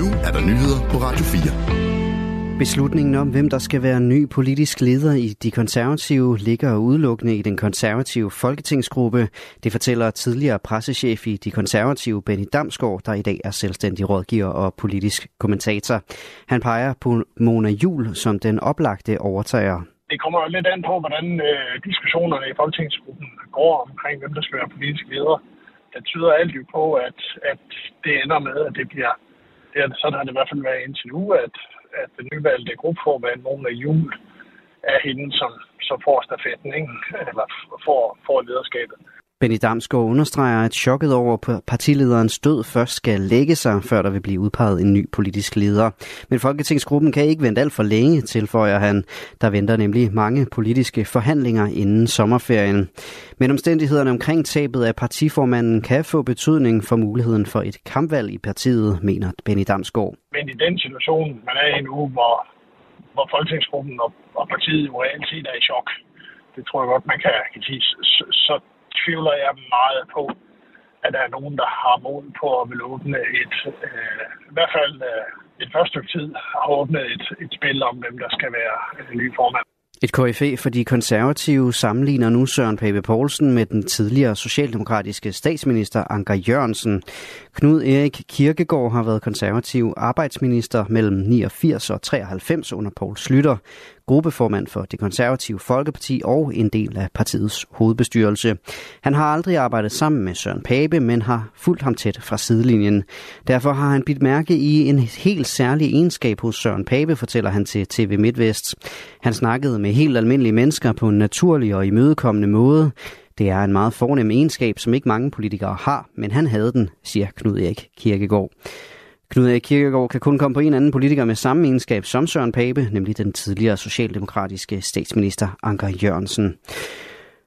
nu er der nyheder på Radio 4. Beslutningen om, hvem der skal være ny politisk leder i de konservative, ligger udelukkende i den konservative folketingsgruppe. Det fortæller tidligere pressechef i de konservative, Benny Damsgaard, der i dag er selvstændig rådgiver og politisk kommentator. Han peger på Mona Jul som den oplagte overtager. Det kommer jo lidt an på, hvordan øh, diskussionerne i folketingsgruppen går omkring, hvem der skal være politisk leder. Det tyder alt jo på, at, at det ender med, at det bliver ja, sådan har det i hvert fald været indtil nu, at, at den nyvalgte gruppeformand, Mona Jul, er hende, som som får stafetten, ikke? eller får, får lederskabet. Benny Damsgaard understreger, at chokket over partilederens død først skal lægge sig, før der vil blive udpeget en ny politisk leder. Men Folketingsgruppen kan ikke vente alt for længe, tilføjer han. Der venter nemlig mange politiske forhandlinger inden sommerferien. Men omstændighederne omkring tabet af partiformanden kan få betydning for muligheden for et kampvalg i partiet, mener Benny Damsgaard. Men i den situation, man er i nu, hvor, hvor Folketingsgruppen og, og partiet jo reelt set er i chok, det tror jeg godt, man kan, kan sige, så tvivler jeg meget på, at der er nogen, der har mod på at vil åbne et, øh, i hvert fald øh, et første stykke tid, har åbnet et, et spil om, hvem der skal være øh, ny formand. Et KFA for de konservative sammenligner nu Søren Pape Poulsen med den tidligere socialdemokratiske statsminister Anker Jørgensen. Knud Erik Kirkegaard har været konservativ arbejdsminister mellem 89 og 93 under Poul Slytter gruppeformand for det konservative Folkeparti og en del af partiets hovedbestyrelse. Han har aldrig arbejdet sammen med Søren Pape, men har fulgt ham tæt fra sidelinjen. Derfor har han bidt mærke i en helt særlig egenskab hos Søren Pape, fortæller han til TV MidtVest. Han snakkede med helt almindelige mennesker på en naturlig og imødekommende måde. Det er en meget fornem egenskab, som ikke mange politikere har, men han havde den, siger Knud Erik Kirkegaard. Knud Erik Kirkegaard kan kun komme på en anden politiker med samme egenskab som Søren Pape, nemlig den tidligere socialdemokratiske statsminister Anker Jørgensen.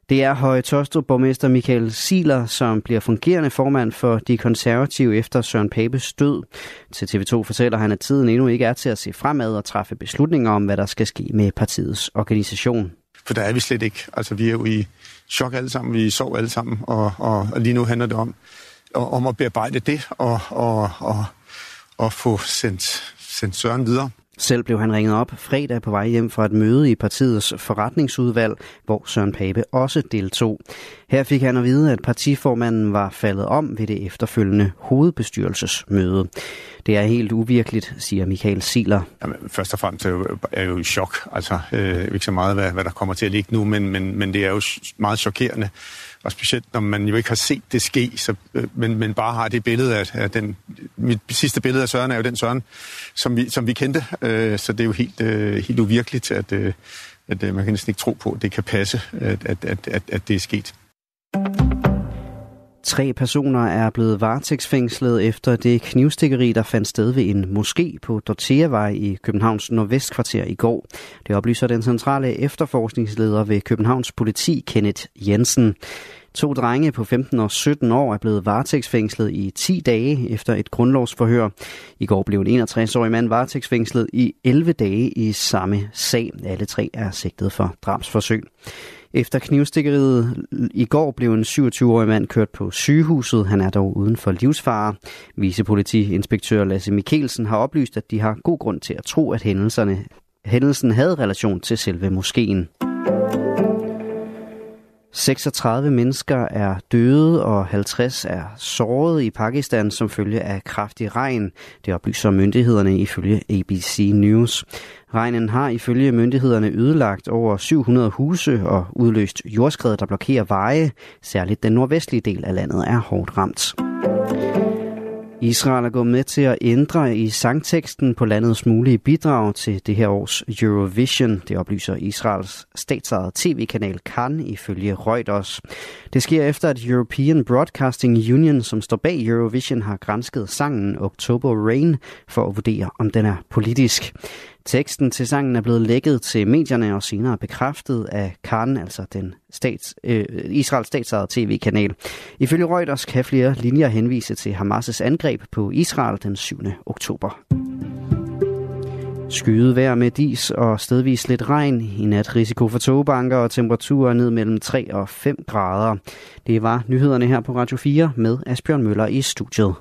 Det er Høje Tostrup borgmester Michael Siler, som bliver fungerende formand for de konservative efter Søren Papes død. Til TV2 fortæller han, at tiden endnu ikke er til at se fremad og træffe beslutninger om, hvad der skal ske med partiets organisation. For der er vi slet ikke. Altså, vi er jo i chok alle sammen, vi sover alle sammen, og, og, og lige nu handler det om, om at bearbejde det og, og, og at få sendt, sendt Søren videre. Selv blev han ringet op fredag på vej hjem fra et møde i partiets forretningsudvalg, hvor Søren Pape også deltog. Her fik han at vide, at partiformanden var faldet om ved det efterfølgende hovedbestyrelsesmøde. Det er helt uvirkeligt, siger Michael Siler. Jamen, først og fremmest er jeg jo, er jo i chok. Altså, øh, ikke så meget, hvad, hvad der kommer til at ligge nu, men, men, men det er jo meget chokerende og specielt når man jo ikke har set det ske, så, øh, men, men bare har det billede af, af den, mit sidste billede af Søren er jo den Søren, som vi, som vi kendte, øh, så det er jo helt, øh, helt uvirkeligt, at, øh, at øh, man kan næsten ikke tro på, at det kan passe, at, at, at, at, at det er sket. Tre personer er blevet varetægtsfængslet efter det knivstikkeri, der fandt sted ved en moské på Dorteavej i Københavns Nordvestkvarter i går. Det oplyser den centrale efterforskningsleder ved Københavns politi, Kenneth Jensen. To drenge på 15 og 17 år er blevet varetægtsfængslet i 10 dage efter et grundlovsforhør. I går blev en 61-årig mand varetægtsfængslet i 11 dage i samme sag. Alle tre er sigtet for drabsforsøg. Efter knivstikkeriet i går blev en 27-årig mand kørt på sygehuset. Han er dog uden for livsfare. Vicepolitiinspektør Lasse Mikkelsen har oplyst, at de har god grund til at tro, at hændelserne, hændelsen havde relation til selve moskeen. 36 mennesker er døde og 50 er såret i Pakistan som følge af kraftig regn. Det oplyser myndighederne ifølge ABC News. Regnen har ifølge myndighederne ødelagt over 700 huse og udløst jordskred, der blokerer veje. Særligt den nordvestlige del af landet er hårdt ramt. Israel er gået med til at ændre i sangteksten på landets mulige bidrag til det her års Eurovision. Det oplyser Israels statsejede tv-kanal Kan ifølge Reuters. Det sker efter, at European Broadcasting Union, som står bag Eurovision, har grænsket sangen October Rain for at vurdere, om den er politisk. Teksten til sangen er blevet lækket til medierne og senere bekræftet af Karen, altså den stats, øh, Israels statsejede tv-kanal. Ifølge Reuters kan flere linjer henvise til Hamas' angreb på Israel den 7. oktober. Skyet vejr med dis og stedvis lidt regn. I nat risiko for togbanker og temperaturer ned mellem 3 og 5 grader. Det var nyhederne her på Radio 4 med Asbjørn Møller i studiet.